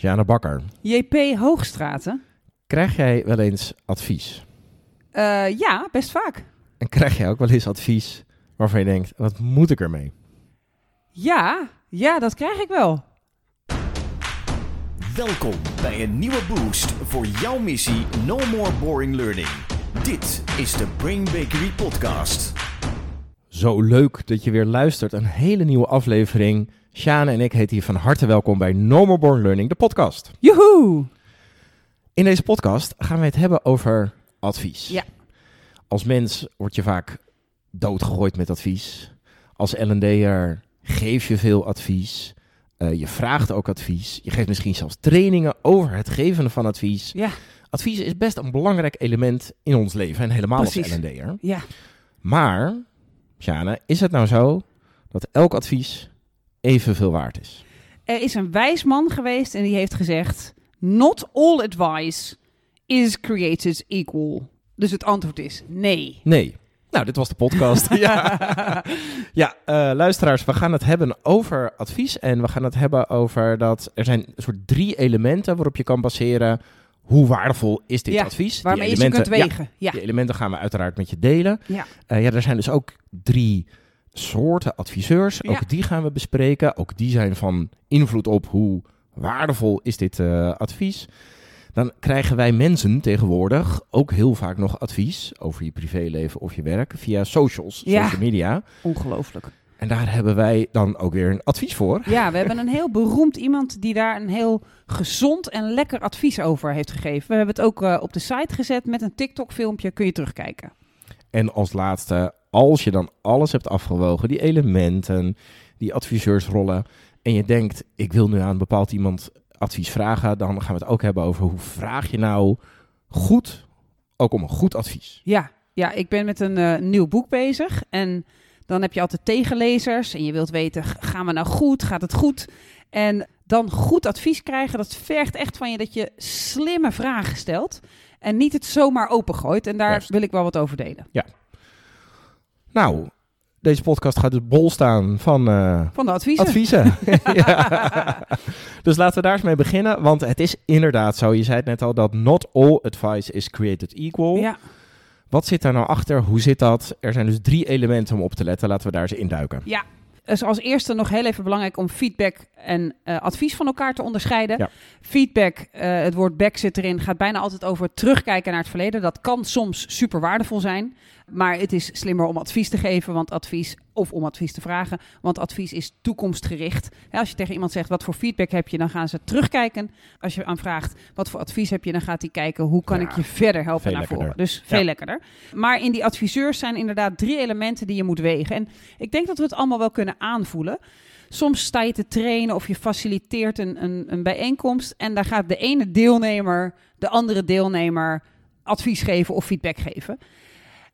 Jana Bakker, JP Hoogstraten? krijg jij wel eens advies? Eh, ja, best vaak. En krijg jij ook wel eens advies waarvan je denkt, wat moet ik ermee? Ja, ja, dat krijg ik wel. Welkom bij een nieuwe boost voor jouw missie No More Boring Learning. Dit is de Brain Bakery Podcast. Zo leuk dat je weer luistert. Een hele nieuwe aflevering. Sjane en ik heten hier van harte welkom bij No More Boring Learning, de podcast. Joehoe! In deze podcast gaan we het hebben over advies. Ja. Als mens word je vaak doodgegooid met advies. Als L&D'er geef je veel advies. Eh, je vraagt ook advies. Je geeft misschien zelfs trainingen over het geven van advies. Ja, Advies is best een belangrijk element in ons leven. En helemaal Precies. als L&D'er. ja. Maar, Sjane, is het nou zo dat elk advies evenveel waard is? Er is een wijs man geweest en die heeft gezegd... Not all advice is created equal. Dus het antwoord is nee. Nee. Nou, dit was de podcast. ja, ja eh, luisteraars, we gaan het hebben over advies. En we gaan het hebben over dat er zijn een soort drie elementen waarop je kan baseren. Hoe waardevol is dit Ja, advies? Die Waarmee je kunt wegen. Ja, Die elementen gaan we uiteraard met je delen. ja. Eh, ja, er zijn dus ook drie soorten adviseurs. Ja. Ook die gaan we bespreken. Ook die zijn van invloed op hoe waardevol is dit eh, advies. Dan krijgen wij mensen tegenwoordig ook heel vaak nog advies over je privéleven of je werk via socials, Ja. social media. ongelooflijk. En daar hebben wij dan ook weer een advies voor. Ja, we hebben een heel beroemd iemand die daar een heel gezond en lekker advies over heeft gegeven. We hebben het ook eh, op de site gezet met een TikTok-filmpje. Kun je terugkijken. En als laatste, als je dan alles hebt afgewogen, die elementen, die adviseursrollen, en je denkt, ik wil nu aan een bepaald iemand advies vragen, dan gaan we het ook hebben over hoe vraag je nou goed, ook om een goed advies. Ja, ja ik ben met een eh, nieuw boek bezig. En dan heb je altijd tegenlezers. En je wilt weten, gaan we nou goed? Gaat het goed? En dan goed advies krijgen, dat vergt echt van je dat je slimme vragen stelt. En niet het zomaar opengooit. En daar Juist. wil ik wel wat over delen. Nou, deze podcast gaat dus bol staan van eh, Van de adviezen. adviezen. ja. Dus laten we daar eens mee beginnen, want het is inderdaad zo, je zei het net al, dat not all advice is created equal. Ja, Wat zit daar nou achter? Hoe zit dat? Er zijn dus drie elementen om op te letten. Laten we daar eens induiken. Ja, dus als eerste nog heel even belangrijk om feedback en eh, advies van elkaar te onderscheiden. Ja. Feedback, eh, het woord back zit erin, gaat bijna altijd over terugkijken naar het verleden. Dat kan soms super waardevol zijn, maar het is slimmer om advies te geven, want advies of om advies te vragen, want advies is toekomstgericht. Hè, als je tegen iemand zegt wat voor feedback heb je, dan gaan ze terugkijken. Als je aan vraagt wat voor advies heb je, dan gaat hij kijken hoe kan Ja, ik je verder helpen naar lekkerder. voren. Dus veel Ja. lekkerder. Maar in die adviseurs zijn inderdaad drie elementen die je moet wegen. En ik denk dat we het allemaal wel kunnen aanvoelen. Soms sta je te trainen of je faciliteert een, een, een bijeenkomst. En daar gaat de ene deelnemer de andere deelnemer advies geven of feedback geven.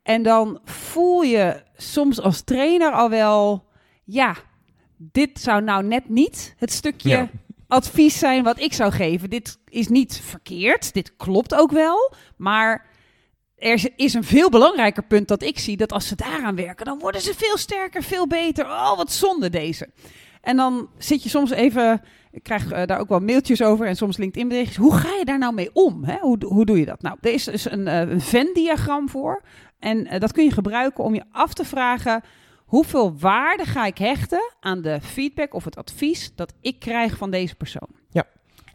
En dan voel je soms als trainer al wel, ja, dit zou nou net niet het stukje Ja. advies zijn wat ik zou geven. Dit is niet verkeerd, dit klopt ook wel, maar er is een veel belangrijker punt dat ik zie dat als ze daaraan werken, dan worden ze veel sterker, veel beter. Oh, wat zonde deze. En dan zit je soms even, ik krijg eh, daar ook wel mailtjes over en soms LinkedIn berichtjes. Hoe ga je daar nou mee om? Hè? Hoe, hoe doe je dat? Nou, er is dus een, eh, een Venn-diagram voor. En eh, dat kun je gebruiken om je af te vragen, hoeveel waarde ga ik hechten aan de feedback of het advies dat ik krijg van deze persoon?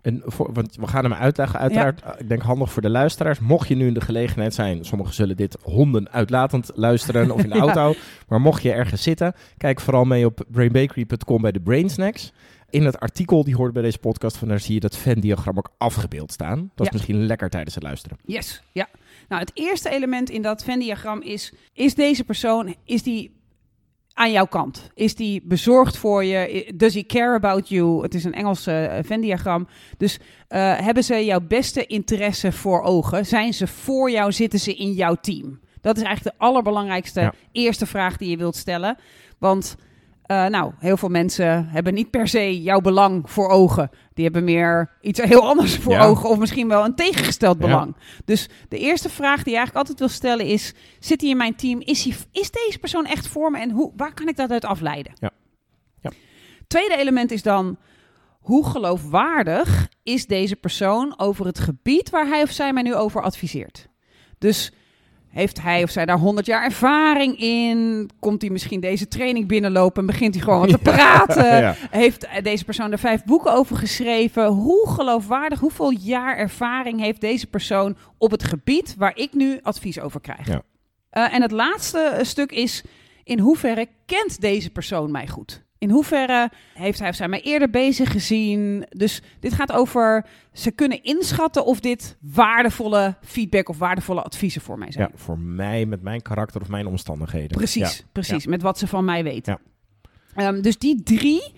En voor, want we gaan hem uitleggen, uiteraard. Ik denk handig voor de luisteraars. Mocht je nu in de gelegenheid zijn, sommigen zullen dit honden uitlatend luisteren of in de Ja. auto. Maar mocht je ergens zitten, kijk vooral mee op brainbakery.com bij de Brain Snacks. In het artikel die hoort bij deze podcast, van daar zie je dat Venn-diagram ook afgebeeld staan. Dat is Ja. misschien lekker tijdens het luisteren. Yes, ja. Nou, het eerste element in dat Venn-diagram is: is deze persoon is die aan jouw kant? Is die bezorgd voor je? Does he care about you? Het is een Engels eh, Venn-diagram. Dus eh, hebben ze jouw beste interesse voor ogen? Zijn ze voor jou? Zitten ze in jouw team? Dat is eigenlijk de allerbelangrijkste Ja. eerste vraag die je wilt stellen. Want eh, nou, heel veel mensen hebben niet per se jouw belang voor ogen. Die hebben meer iets heel anders voor Ja. ogen. Of misschien wel een tegengesteld Ja. belang. Dus de eerste vraag die je eigenlijk altijd wil stellen is... Zit hij in mijn team? Is, hij, is deze persoon echt voor me? En hoe, waar kan ik dat uit afleiden? Ja. Ja. Tweede element is dan... Hoe geloofwaardig is deze persoon over het gebied waar hij of zij mij nu over adviseert. Dus heeft hij of zij daar 100 jaar ervaring in? Komt hij misschien deze training binnenlopen en begint hij gewoon wat te praten? Ja. Heeft deze persoon er vijf boeken over geschreven? Hoe geloofwaardig, hoeveel jaar ervaring heeft deze persoon op het gebied waar ik nu advies over krijg? Ja. Eh, en het laatste eh, stuk is, in hoeverre kent deze persoon mij goed? In hoeverre heeft hij of zij mij eerder bezig gezien? Dus dit gaat over, ze kunnen inschatten of dit waardevolle feedback of waardevolle adviezen voor mij zijn. Ja, voor mij, met mijn karakter of mijn omstandigheden. Precies, Ja. precies. Met wat ze van mij weten. Ja. Ehm, dus die drie,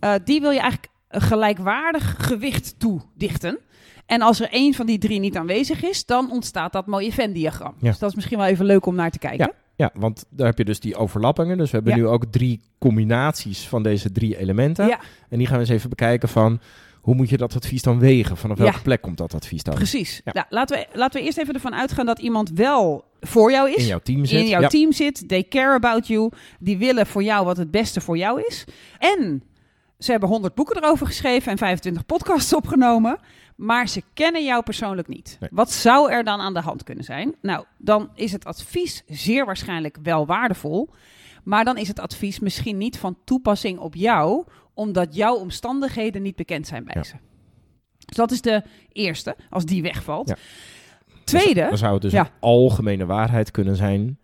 eh, die wil je eigenlijk een gelijkwaardig gewicht toedichten. En als er één van die drie niet aanwezig is, dan ontstaat dat mooie Venn-diagram. Ja. Dus dat is misschien wel even leuk om naar te kijken. Ja, want daar heb je dus die overlappingen. Dus we hebben Ja. nu ook drie combinaties van deze drie elementen. Ja, En die gaan we eens even bekijken van... hoe moet je dat advies dan wegen? Vanaf Ja. welke plek komt dat advies dan? precies. Ja. Nou, laten, we, laten we eerst even ervan uitgaan dat iemand wel voor jou is. In jouw team zit. in jouw ja. team zit. They care about you. Die willen voor jou wat het beste voor jou is. En ze hebben 100 boeken erover geschreven en 25 podcasts opgenomen. Maar ze kennen jou persoonlijk niet. Nee. Wat zou er dan aan de hand kunnen zijn? Nou, dan is het advies zeer waarschijnlijk wel waardevol. Maar dan is het advies misschien niet van toepassing op jou, omdat jouw omstandigheden niet bekend zijn bij Ja. ze. Dus dat is de eerste, als die wegvalt. Ja. Tweede, Dan zou het dus Ja. een algemene waarheid kunnen zijn...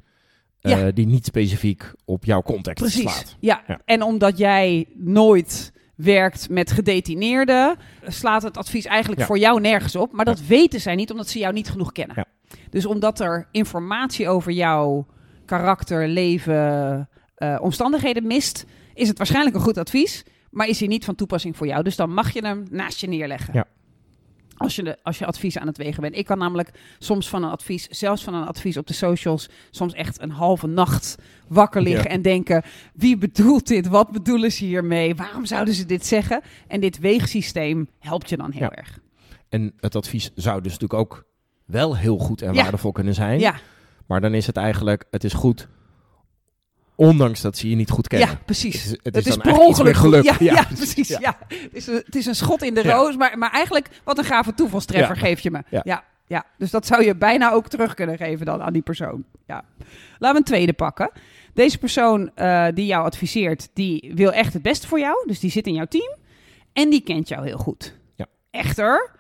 eh, die niet specifiek op jouw context Precies. slaat. Ja. en omdat jij nooit werkt met gedetineerden, slaat het advies eigenlijk Ja. voor jou nergens op. Maar dat weten zij niet, omdat ze jou niet genoeg kennen. Ja. Dus omdat er informatie over jouw karakter, leven, eh, omstandigheden mist, is het waarschijnlijk een goed advies, maar is hij niet van toepassing voor jou. Dus dan mag je hem naast je neerleggen. Ja. Als je, de, als je advies aan het wegen bent. Ik kan namelijk soms van een advies, zelfs van een advies op de socials, soms echt een halve nacht wakker liggen Ja. en denken: wie bedoelt dit? Wat bedoelen ze hiermee? Waarom zouden ze dit zeggen? En dit weegsysteem helpt je dan heel Ja. erg. En het advies zou dus natuurlijk ook wel heel goed en Ja. waardevol kunnen zijn. Ja, Maar dan is het eigenlijk... Het is goed... Ondanks dat ze je niet goed kennen. ja, precies. Het is- het is per ongeluk. geluk. Ja, Ja, ja, precies. ja. Ja. Het, is een, het is een schot in de roos, maar, maar eigenlijk wat een gave toevalstreffer geef je me. Ja. Ja. Ja, dus dat zou je bijna ook terug kunnen geven dan aan die persoon. Ja. Laten we een tweede pakken. Deze persoon eh, die jou adviseert, die wil echt het beste voor jou. Dus die zit in jouw team en die kent jou heel goed. Ja. Echter,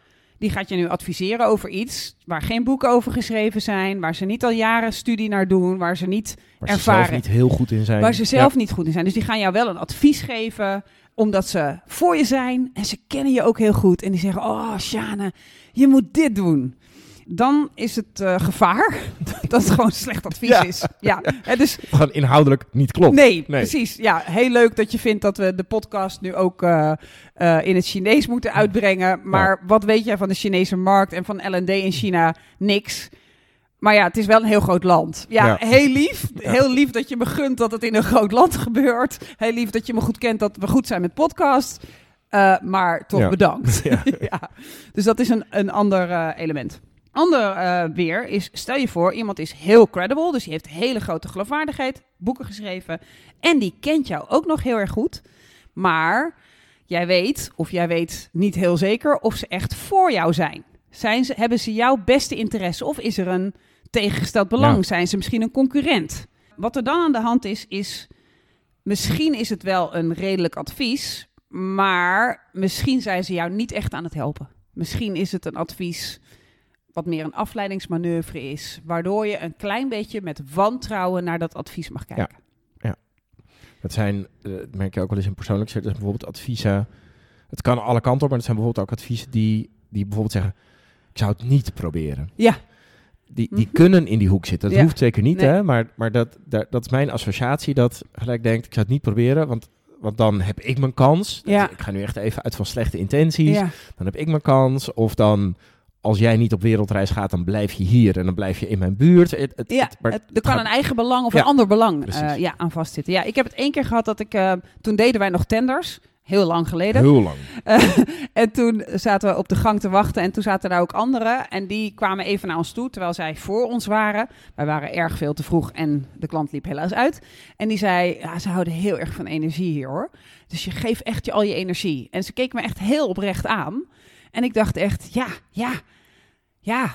die gaat je nu adviseren over iets waar geen boeken over geschreven zijn, waar ze niet al jaren studie naar doen, waar ze niet Waar ze ervaren. zelf niet heel goed in zijn. Waar ze zelf niet goed in zijn. Dus die gaan jou wel een advies geven, omdat ze voor je zijn. En ze kennen je ook heel goed. En die zeggen, oh Sjane, je moet dit doen. Dan is het eh, gevaar dat het gewoon slecht advies Ja. is. Ja, hè, dus Ja. Gewoon inhoudelijk niet klopt. nee, precies. Ja, heel leuk dat je vindt dat we de podcast nu ook eh, eh, in het Chinees moeten uitbrengen. Maar wat weet jij van de Chinese markt en van L&D in China? Niks. Maar ja, het is wel een heel groot land. Ja, Ja. heel lief. Heel lief dat je me gunt dat het in een groot land gebeurt. Heel lief dat je me goed kent dat we goed zijn met podcast. Eh, maar toch Ja. bedankt. Ja. Ja. Dus dat is een, een ander eh, element. Ander eh, weer is, stel je voor, iemand is heel credible, dus die heeft hele grote geloofwaardigheid, boeken geschreven en die kent jou ook nog heel erg goed. Maar jij weet, of jij weet niet heel zeker, of ze echt voor jou zijn. zijn ze, hebben ze jouw beste interesse of is er een tegengesteld belang? Ja. Zijn ze misschien een concurrent? Wat er dan aan de hand is, is misschien is het wel een redelijk advies, maar misschien zijn ze jou niet echt aan het helpen. Misschien is het een advies wat meer een afleidingsmanoeuvre is, waardoor je een klein beetje met wantrouwen naar dat advies mag kijken. Het zijn, eh, dat merk je ook wel eens in persoonlijk zit, dus bijvoorbeeld adviezen. Het kan alle kanten op, maar het zijn bijvoorbeeld ook adviezen die, die bijvoorbeeld zeggen: Ik zou het niet proberen. Ja. Die, die Mhm. kunnen in die hoek zitten. Dat Ja. hoeft zeker niet, Nee. hè? Maar, maar dat, dat, dat is mijn associatie. Dat gelijk denkt: Ik zou het niet proberen, want, want dan heb ik mijn kans. Ja. Ik ga nu echt even uit van slechte intenties. Ja. Dan heb ik mijn kans. Of dan, als jij niet op wereldreis gaat, dan blijf je hier en dan blijf je in mijn buurt. Het, het, Ja, het- maar het- er kan een eigen belang of Ja, een ander belang eh, ja, aan vastzitten. Ja, ik heb het één keer gehad dat ik... eh, toen deden wij nog tenders, heel lang geleden. Heel lang. Eh, en toen zaten we op de gang te wachten en toen zaten daar ook anderen. En die kwamen even naar ons toe, terwijl zij voor ons waren. Wij waren erg veel te vroeg en de klant liep helaas uit. En die zei, ja, ze houden heel erg van energie hier hoor. Dus je geeft echt je al je energie. En ze keken me echt heel oprecht aan. En ik dacht echt, ja, ja, ja,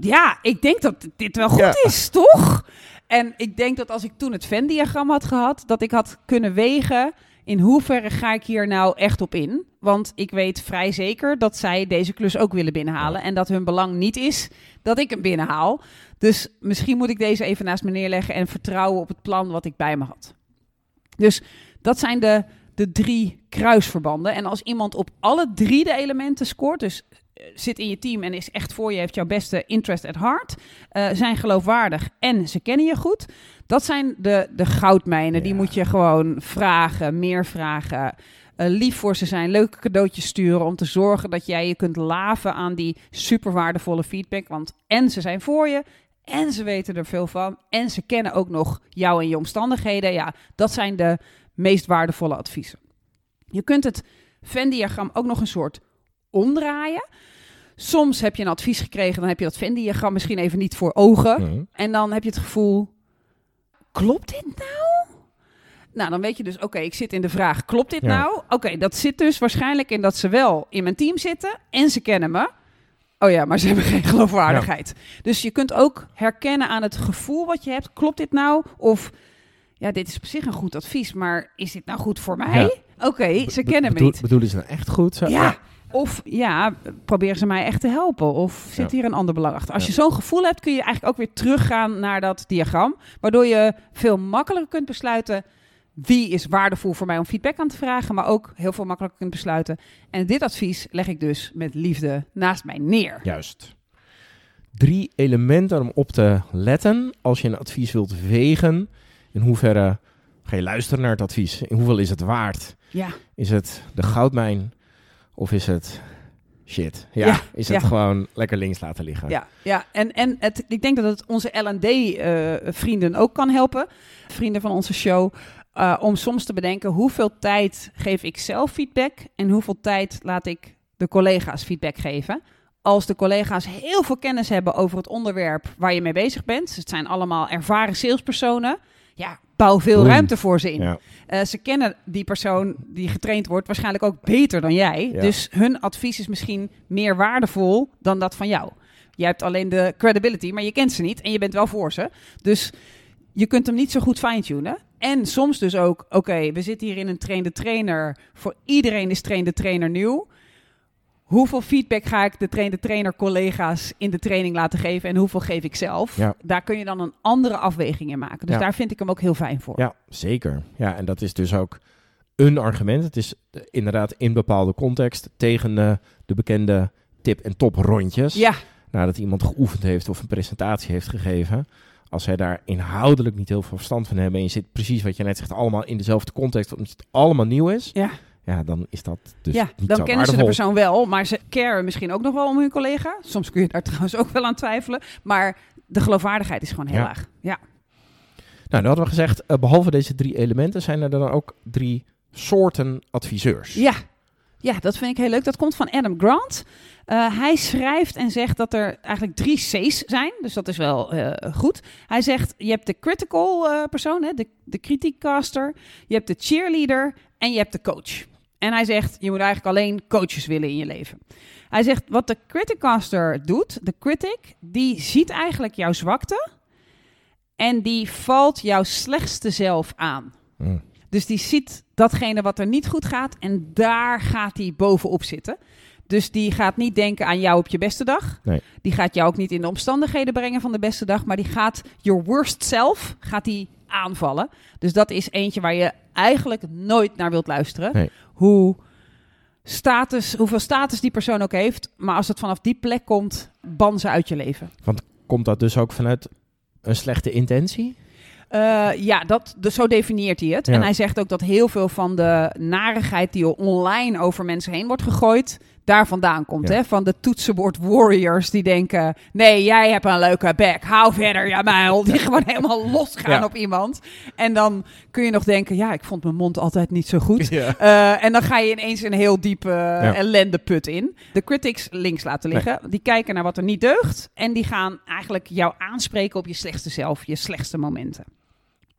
ja, ik denk dat dit wel goed Ja. is, toch? En ik denk dat als ik toen het Venn-diagram had gehad, dat ik had kunnen wegen in hoeverre ga ik hier nou echt op in. Want ik weet vrij zeker dat zij deze klus ook willen binnenhalen. En dat hun belang niet is dat ik hem binnenhaal. Dus misschien moet ik deze even naast me neerleggen en vertrouwen op het plan wat ik bij me had. Dus dat zijn de, de drie kruisverbanden. En als iemand op alle drie de elementen scoort, dus eh, zit in je team en is echt voor je, heeft jouw beste interest at heart, eh, zijn geloofwaardig en ze kennen je goed. Dat zijn de, de goudmijnen. Die moet je gewoon vragen, meer vragen. eh, lief voor ze zijn, leuke cadeautjes sturen om te zorgen dat jij je kunt laven aan die super waardevolle feedback. Want en ze zijn voor je, en ze weten er veel van, en ze kennen ook nog jou en je omstandigheden. Ja, dat zijn de meest waardevolle adviezen. Je kunt het Venn-diagram ook nog een soort omdraaien. Soms heb je een advies gekregen, dan heb je dat Venn-diagram misschien even niet voor ogen. En dan heb je het gevoel, klopt dit nou? Nou, dan weet je dus, oké, ik zit in de vraag, klopt dit Ja. nou? Oké, dat zit dus waarschijnlijk in dat ze wel in mijn team zitten en ze kennen me. Oh ja, maar ze hebben geen geloofwaardigheid. Dus je kunt ook herkennen aan het gevoel wat je hebt, klopt dit nou? Of, ja, dit is op zich een goed advies, maar is dit nou goed voor mij? Oké, ze kennen me niet. Bedoelen ze nou echt goed? Zo? Ja. Of ja, proberen ze mij echt te helpen? Of zit Ja. hier een ander belang achter? Als je zo'n gevoel hebt, kun je eigenlijk ook weer teruggaan naar dat diagram. Waardoor je veel makkelijker kunt besluiten wie is waardevol voor mij om feedback aan te vragen. Maar ook heel veel makkelijker kunt besluiten. En dit advies leg ik dus met liefde naast mij neer. Juist. Drie elementen om op te letten als je een advies wilt wegen. In hoeverre ga je luisteren naar het advies? In hoeveel is het waard? Ja, Is het de goudmijn of is het shit? Ja, Ja, is het ja. gewoon lekker links laten liggen? ja, ja. En, en het, ik denk dat het onze L&D-vrienden ook kan helpen. Vrienden van onze show. eh, om soms te bedenken hoeveel tijd geef ik zelf feedback en hoeveel tijd laat ik de collega's feedback geven. Als de collega's heel veel kennis hebben over het onderwerp waar je mee bezig bent, het zijn allemaal ervaren salespersonen, ja, bouw veel ruimte voor ze in. Ja. Eh, ze kennen die persoon die getraind wordt waarschijnlijk ook beter dan jij. Ja. Dus hun advies is misschien meer waardevol dan dat van jou. Jij hebt alleen de credibility, maar je kent ze niet en je bent wel voor ze. Dus je kunt hem niet zo goed fine-tunen. En soms dus ook, oké, we zitten hier in een trainde trainer. Voor iedereen is trainde trainer nieuw. Hoeveel feedback ga ik de trainde trainer collega's in de training laten geven en hoeveel geef ik zelf? Ja. Daar kun je dan een andere afweging in maken. Dus Ja. daar vind ik hem ook heel fijn voor. Ja, zeker. Ja, en dat is dus ook een argument. Het is eh, inderdaad in bepaalde context tegen eh, de bekende tip- en top-rondjes. ja. Nadat iemand geoefend heeft of een presentatie heeft gegeven. Als zij daar inhoudelijk niet heel veel verstand van hebben. en je zit precies wat je net zegt, allemaal in dezelfde context. omdat het allemaal nieuw is. Ja. Ja, dan is dat dus ja, niet dan kennen ze de persoon wel, maar ze caren misschien ook nog wel om hun collega. Soms kun je daar trouwens ook wel aan twijfelen. Maar de geloofwaardigheid is gewoon heel Ja. laag. Ja, Nou, dan hadden we gezegd, eh, behalve deze drie elementen zijn er dan ook drie soorten adviseurs. ja. ja, dat vind ik heel leuk. Dat komt van Adam Grant. Eh, hij schrijft en zegt dat er eigenlijk drie C's zijn. Dus dat is wel eh, goed. Hij zegt, je hebt de critical persoon, hè, de, de criticcaster. Je hebt de cheerleader en je hebt de coach. En hij zegt, je moet eigenlijk alleen coaches willen in je leven. Hij zegt, wat de criticcaster doet, de critic, die ziet eigenlijk jouw zwakte. En die valt jouw slechtste zelf aan. Mm. Dus die ziet datgene wat er niet goed gaat en daar gaat hij bovenop zitten. Dus die gaat niet denken aan jou op je beste dag. Nee. Die gaat jou ook niet in de omstandigheden brengen van de beste dag, maar die gaat your worst self gaat die aanvallen. Dus dat is eentje waar je eigenlijk nooit naar wilt luisteren. Nee. Hoe status, hoeveel status die persoon ook heeft, maar als het vanaf die plek komt, ban ze uit je leven. Komt dat dus ook vanuit een slechte intentie? Eh, ja, dat, dus zo definieert hij het. Ja. En hij zegt ook dat heel veel van de narigheid die online over mensen heen wordt gegooid, daar vandaan komt. Ja. Hè? Van de toetsenbord warriors die denken, nee, jij hebt een leuke bek, hou verder, ja muil. Die gewoon helemaal losgaan Ja. op iemand. En dan kun je nog denken, ja, ik vond mijn mond altijd niet zo goed. Ja. Eh, en dan ga je ineens een heel diepe uh, ellendeput in. De critics links laten liggen. Die kijken naar wat er niet deugt. En die gaan eigenlijk jou aanspreken op je slechtste zelf, je slechtste momenten.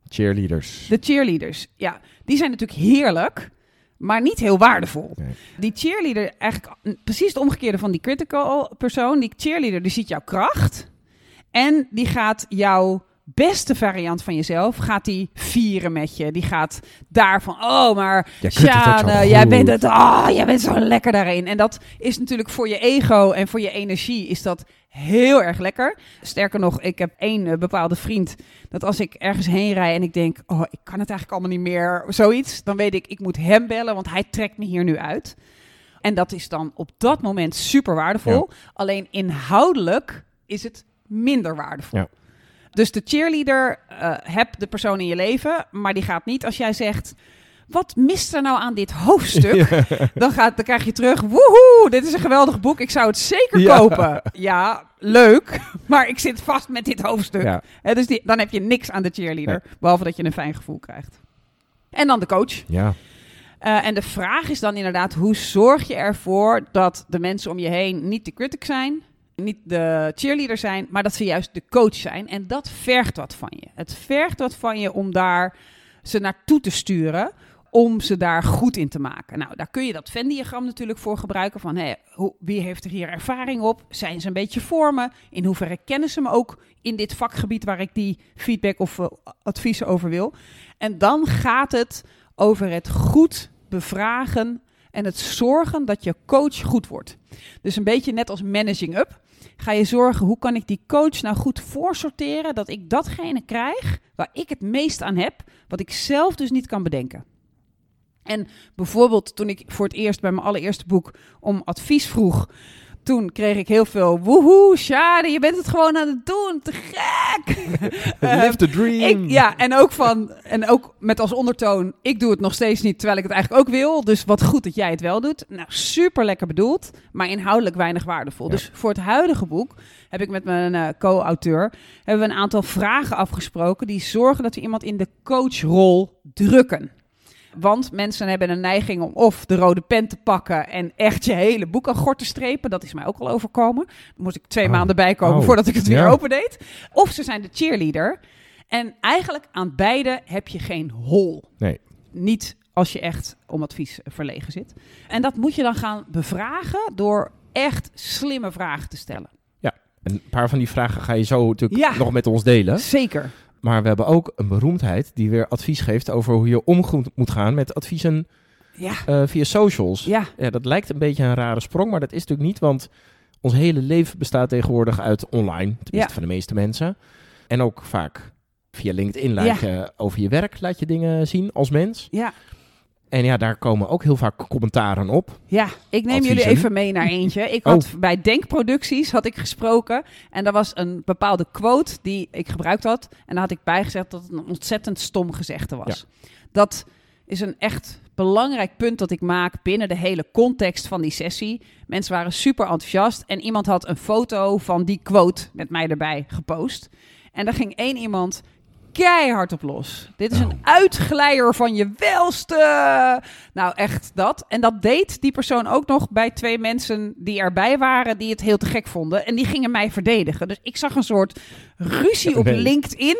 Cheerleaders. De cheerleaders, ja, die zijn natuurlijk heerlijk. Maar niet heel waardevol. Nee. Die cheerleader, eigenlijk precies het omgekeerde van die critical persoon. Die cheerleader, die ziet jouw kracht en die gaat jouw beste variant van jezelf, gaat die vieren met je. Die gaat daarvan, oh, maar Sjane, jij bent het, oh, jij bent zo lekker daarin. En dat is natuurlijk voor je ego en voor je energie is dat heel erg lekker. Sterker nog, ik heb één eh, bepaalde vriend dat als ik ergens heen rijd en ik denk, oh, ik kan het eigenlijk allemaal niet meer, zoiets, dan weet ik, ik moet hem bellen, want hij trekt me hier nu uit. En dat is dan op dat moment super waardevol. Alleen inhoudelijk is het minder waardevol. Ja. Dus de cheerleader, eh heb de persoon in je leven, maar die gaat niet als jij zegt, wat mist er nou aan dit hoofdstuk? Dan, gaat, dan krijg je terug, woehoe, dit is een geweldig boek, ik zou het zeker Ja. kopen. Ja, leuk, maar ik zit vast met dit hoofdstuk. Ja. Dus die, dan heb je niks aan de cheerleader, behalve dat je een fijn gevoel krijgt. En dan de coach. Ja. Eh, en de vraag is dan inderdaad, hoe zorg je ervoor dat de mensen om je heen niet de critic zijn, niet de cheerleader zijn, maar dat ze juist de coach zijn. En dat vergt wat van je. Het vergt wat van je om daar ze naartoe te sturen, om ze daar goed in te maken. Nou, daar kun je dat Venn-diagram natuurlijk voor gebruiken. Van, hé, wie heeft er hier ervaring op? Zijn ze een beetje voor me? In hoeverre kennen ze me ook in dit vakgebied waar ik die feedback of eh, adviezen over wil? En dan gaat het over het goed bevragen en het zorgen dat je coach goed wordt. Dus een beetje net als managing up. Ga je zorgen hoe kan ik die coach nou goed voorsorteren dat ik datgene krijg waar ik het meest aan heb, wat ik zelf dus niet kan bedenken. En bijvoorbeeld toen ik voor het eerst bij mijn allereerste boek om advies vroeg, toen kreeg ik heel veel woehoe, Shade, je bent het gewoon aan het doen, te gek. Eh, Live the dream. ik, ja, en ook, van, en ook met als ondertoon, ik doe het nog steeds niet, terwijl ik het eigenlijk ook wil. Dus wat goed dat jij het wel doet. Nou, super lekker bedoeld, maar inhoudelijk weinig waardevol. Ja. Dus voor het huidige boek heb ik met mijn eh, co-auteur hebben we een aantal vragen afgesproken die zorgen dat we iemand in de coachrol drukken. Want mensen hebben een neiging om of de rode pen te pakken en echt je hele boek aan gort te strepen. Dat is mij ook al overkomen. Dan moest ik twee Oh. maanden bijkomen Oh. voordat ik het weer Ja. opendeed. Of ze zijn de cheerleader. En eigenlijk aan beide heb je geen hol. Nee. Niet als je echt om advies verlegen zit. En dat moet je dan gaan bevragen door echt slimme vragen te stellen. En een paar van die vragen ga je zo natuurlijk Ja. nog met ons delen. Zeker. Maar we hebben ook een beroemdheid die weer advies geeft over hoe je om moet gaan met adviezen Ja. eh, via socials. Ja. Ja, dat lijkt een beetje een rare sprong, maar dat is natuurlijk niet, want ons hele leven bestaat tegenwoordig uit online, tenminste Ja. van de meeste mensen. En ook vaak via LinkedIn laat je over je werk laat je dingen zien als mens. Ja. En ja, daar komen ook heel vaak commentaren op. Ja, ik neem jullie even mee naar eentje. Ik had bij Denkproducties had ik gesproken en er was een bepaalde quote die ik gebruikt had en daar had ik bijgezegd dat het een ontzettend stom gezegde was. Dat is een echt belangrijk punt dat ik maak binnen de hele context van die sessie. Mensen waren super enthousiast en iemand had een foto van die quote met mij erbij gepost. En daar ging één iemand keihard op los. Dit is een uitglijder van je welste. Nou, echt dat. En dat deed die persoon ook nog bij twee mensen die erbij waren, die het heel te gek vonden. En die gingen mij verdedigen. Dus ik zag een soort ruzie op. LinkedIn,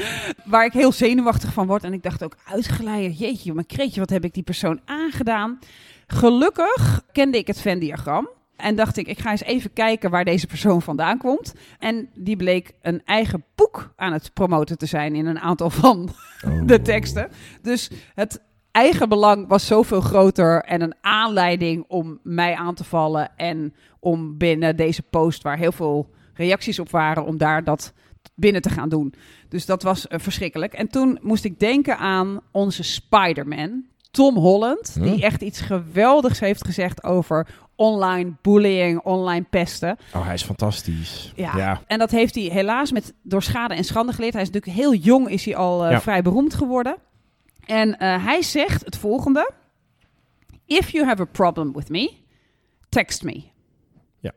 waar ik heel zenuwachtig van word. En ik dacht ook, uitglijder, jeetje, mijn kreetje, wat heb ik die persoon aangedaan? Gelukkig kende ik het Venn-diagram. En dacht ik, ik ga eens even kijken waar deze persoon vandaan komt. En die bleek een eigen boek aan het promoten te zijn in een aantal van de teksten. Dus het eigen belang was zoveel groter en een aanleiding om mij aan te vallen. En om binnen deze post, waar heel veel reacties op waren, om daar dat binnen te gaan doen. Dus dat was eh, verschrikkelijk. En toen moest ik denken aan onze Spider-Man, Tom Holland, die echt iets geweldigs heeft gezegd over online bullying, online pesten. Oh, hij is fantastisch. Ja. ja. En dat heeft hij helaas met, door schade en schande geleerd. Hij is natuurlijk heel jong, is hij al eh, Ja. vrij beroemd geworden. En eh, hij zegt het volgende. If you have a problem with me, text me. Ja.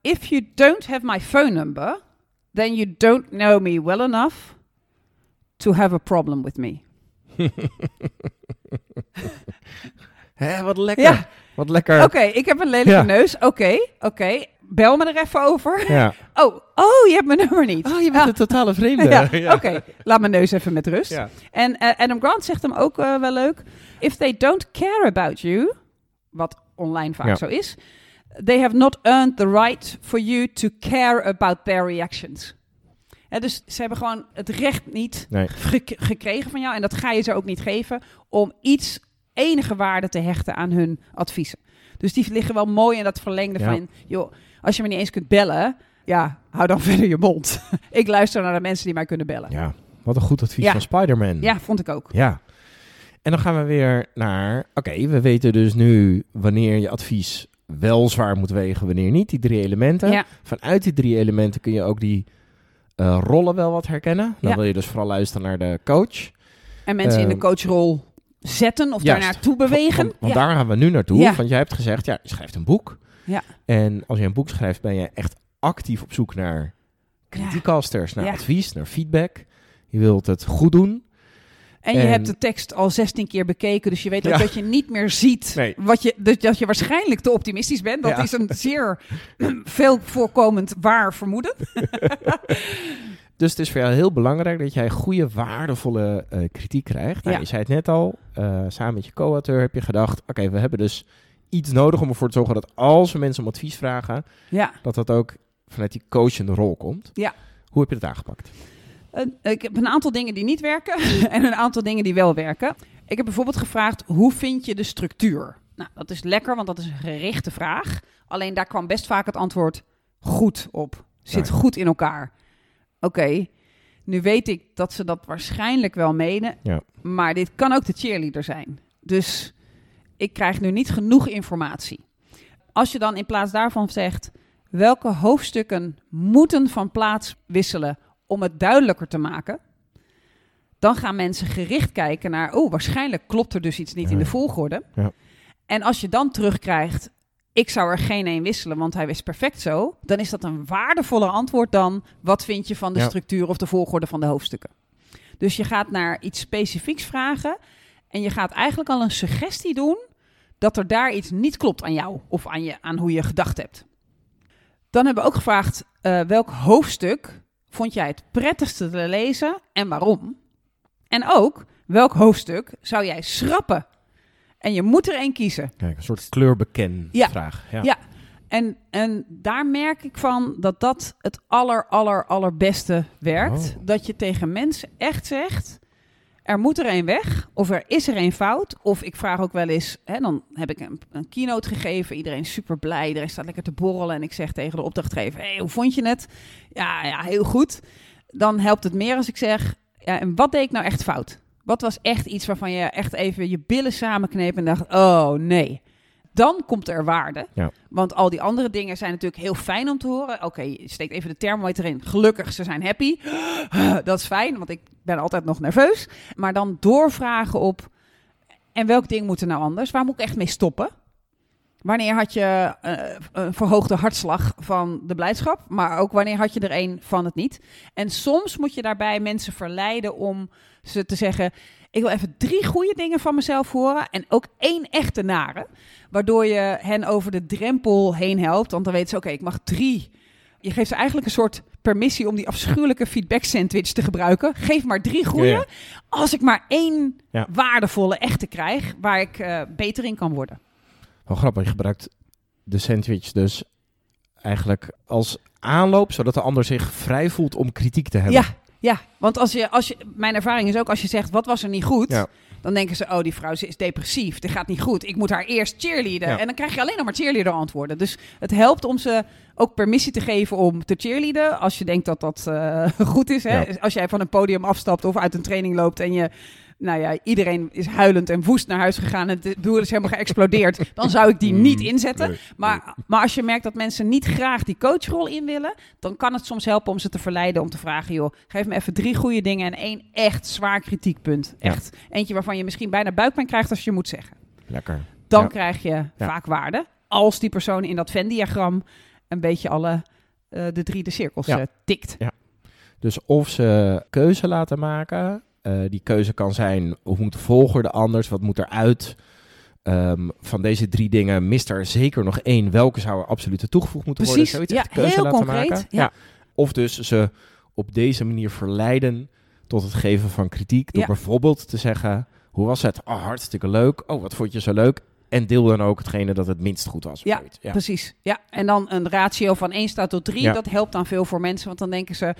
If you don't have my phone number, then you don't know me well enough to have a problem with me. Hè, wat lekker. Ja. Wat lekker. Oké, ik heb een lelijke Ja. neus. Oké, oké. bel me er even over. Ja. Oh, oh, je hebt mijn nummer niet. Oh, je bent Ah, een totale vreemde. ja, Oké, laat mijn neus even met rust. Ja. En eh, Adam Grant zegt hem ook eh, wel leuk. If they don't care about you, wat online vaak Ja. zo is, they have not earned the right for you to care about their reactions. Dus ze hebben gewoon het recht niet Nee. gekregen van jou, en dat ga je ze ook niet geven, om iets enige waarde te hechten aan hun adviezen. Dus die liggen wel mooi in dat verlengde Ja. van, joh, als je me niet eens kunt bellen, ja, hou dan verder je mond. ik luister naar de mensen die mij kunnen bellen. Ja, wat een goed advies Ja. van Spider-Man. Ja, vond ik ook. Ja. En dan gaan we weer naar... Oké, we weten dus nu wanneer je advies wel zwaar moet wegen, wanneer niet. Die drie elementen. Ja, Vanuit die drie elementen kun je ook die eh, rollen wel wat herkennen. Dan wil je dus vooral luisteren naar de coach. en mensen in de Ehm, coachrol zetten of daar juist. naartoe bewegen. Want, want ja. daar gaan we nu naartoe. Ja. Want jij hebt gezegd, ja, je schrijft een boek. Ja. En als je een boek schrijft, ben je echt actief op zoek naar criticasters, naar advies, naar feedback. Je wilt het goed doen. En je hebt de tekst al 16 keer bekeken, dus je weet ook dat je niet meer ziet Nee. wat je, dus dat je waarschijnlijk te optimistisch bent. Dat is een zeer veel voorkomend waar vermoeden. Dus het is voor jou heel belangrijk dat jij goede, waardevolle eh, kritiek krijgt. Nou, Ja. Je zei het net al, eh, samen met je co-auteur heb je gedacht... oké, we hebben dus iets nodig om ervoor te zorgen dat als we mensen om advies vragen... Ja, dat dat ook vanuit die coachende rol komt. Ja. Hoe heb je dat aangepakt? een- ik heb een aantal dingen die niet werken en een aantal dingen die wel werken. Ik heb bijvoorbeeld gevraagd, hoe vind je de structuur? Nou, dat is lekker, want dat is een gerichte vraag. Alleen daar kwam best vaak het antwoord goed op. Zit goed in elkaar. Oké, nu weet ik dat ze dat waarschijnlijk wel menen. Ja. Maar dit kan ook de cheerleader zijn. Dus ik krijg nu niet genoeg informatie. Als je dan in plaats daarvan zegt... welke hoofdstukken moeten van plaats wisselen om het duidelijker te maken... dan gaan mensen gericht kijken naar... oh, waarschijnlijk klopt er dus iets niet in de volgorde. Ja. En als je dan terugkrijgt... ik zou er geen één wisselen, want hij wist perfect zo... dan is dat een waardevoller antwoord dan... wat vind je van de Ja. structuur of de volgorde van de hoofdstukken. Dus je gaat naar iets specifieks vragen... en je gaat eigenlijk al een suggestie doen... dat er daar iets niet klopt aan jou... of aan, je, aan hoe je gedacht hebt. Dan hebben we ook gevraagd... eh, welk hoofdstuk vond jij het prettigste te lezen en waarom? En ook, welk hoofdstuk zou jij schrappen? En je moet er één kiezen. Kijk, een soort kleurbeken Ja. vraag. Ja. Ja. En, en daar merk ik van dat dat het aller, aller, allerbeste werkt. Oh. Dat je tegen mensen echt zegt... er moet er één weg, of er is er één fout. Of ik vraag ook wel eens, hè, dan heb ik een, een keynote gegeven. Iedereen is super blij, iedereen staat lekker te borrelen. En ik zeg tegen de opdrachtgever, hey, hoe vond je het? Ja, ja, heel goed. Dan helpt het meer als ik zeg, ja, en wat deed ik nou echt fout? Wat was echt iets waarvan je echt even je billen samenkneep en dacht, oh nee. Dan komt er waarde. Ja. Want al die andere dingen zijn natuurlijk heel fijn om te horen. Oké, je steekt even de thermometer in. Gelukkig, ze zijn happy. Dat is fijn, want ik ben altijd nog nerveus. Maar dan doorvragen op... En welk ding moet er nou anders? Waar moet ik echt mee stoppen? Wanneer had je eh, een verhoogde hartslag van de blijdschap? Maar ook wanneer had je er een van het niet? En soms moet je daarbij mensen verleiden om ze te zeggen... Ik wil even drie goede dingen van mezelf horen en ook één echte nare. Waardoor je hen over de drempel heen helpt. Want dan weten ze, oké, ik mag drie. Je geeft ze eigenlijk een soort permissie om die afschuwelijke feedback sandwich te gebruiken. Geef maar drie goede. Ja, ja. Als ik maar één Ja. waardevolle echte krijg, waar ik eh, beter in kan worden. Wel grappig, je gebruikt de sandwich dus eigenlijk als aanloop, zodat de ander zich vrij voelt om kritiek te hebben. Ja, ja. Want als je, als je, mijn ervaring is ook als je zegt, wat was er niet goed? Ja. Dan denken ze, oh, die vrouw ze is depressief. Dit gaat niet goed. Ik moet haar eerst cheerleaden. Ja. En dan krijg je alleen nog maar cheerleader antwoorden. Dus het helpt om ze ook permissie te geven om te cheerleaden. Als je denkt dat dat eh, goed is. Hè? Ja. Als jij van een podium afstapt of uit een training loopt en je... Nou ja, iedereen is huilend en woest naar huis gegaan en het doel is helemaal geëxplodeerd. Dan zou ik die niet Mm, inzetten. nee, Maar, maar als je merkt dat mensen niet graag die coachrol in willen, dan kan het soms helpen om ze te verleiden om te vragen: joh, geef me even drie goede dingen en één echt zwaar kritiekpunt. Ja. Echt. Eentje waarvan je misschien bijna buikpijn krijgt als je moet zeggen. Lekker. Dan Ja. krijg je vaak waarde. Als die persoon in dat Venn-diagram een beetje alle eh, de drie de cirkels Ja. eh, tikt. Dus of ze keuze laten maken. Eh, die keuze kan zijn, hoe moet de volgorde anders? Wat moet eruit? ehm, van deze drie dingen mist er zeker nog één. Welke zou er absoluut toegevoegd moeten Precies, worden? Zoiets ja, keuze heel laten concreet, maken. ja. Of dus ze op deze manier verleiden tot het geven van kritiek. Door Ja. bijvoorbeeld te zeggen, hoe was het? Oh, hartstikke leuk. Oh, wat vond je zo leuk? En deel dan ook hetgene dat het minst goed was. Ja, ja. Precies. Ja, en dan een ratio van 1 staat tot 3. Ja. Dat helpt dan veel voor mensen, want dan denken ze...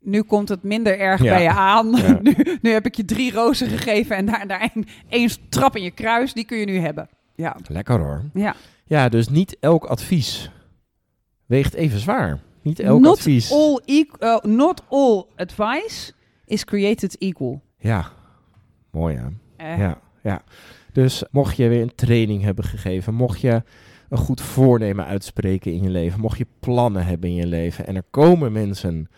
Nu komt het minder erg Ja. bij je aan. Ja. Nu, nu heb ik je drie rozen gegeven en daar, daar één, één trap in je kruis. Die kun je nu hebben. Ja. Lekker hoor. ja. Ja, dus niet elk advies weegt even zwaar. Niet elk not, advies. all uh, not all advice is created equal. Ja, mooi hè. Eh, Ja, ja. Dus mocht je weer een training hebben gegeven, mocht je een goed voornemen uitspreken in je leven, mocht je plannen hebben in je leven en er komen mensen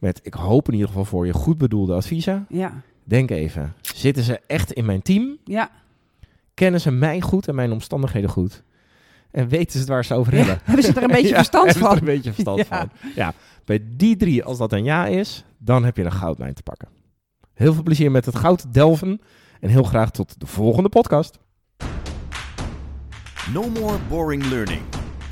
met, ik hoop in ieder geval voor je, goed bedoelde adviezen, ja. denk even, zitten ze echt in mijn team? ja. Kennen ze mij goed en mijn omstandigheden goed? En weten ze het waar ze over Ja, hebben? Hebben ze er een beetje Ja, verstand ze van? er een beetje verstand Ja. van. Ja, bij die drie, als dat een ja is, dan heb je een goudmijn te pakken. Heel veel plezier met het goud delven en heel graag tot de volgende podcast. No more boring learning.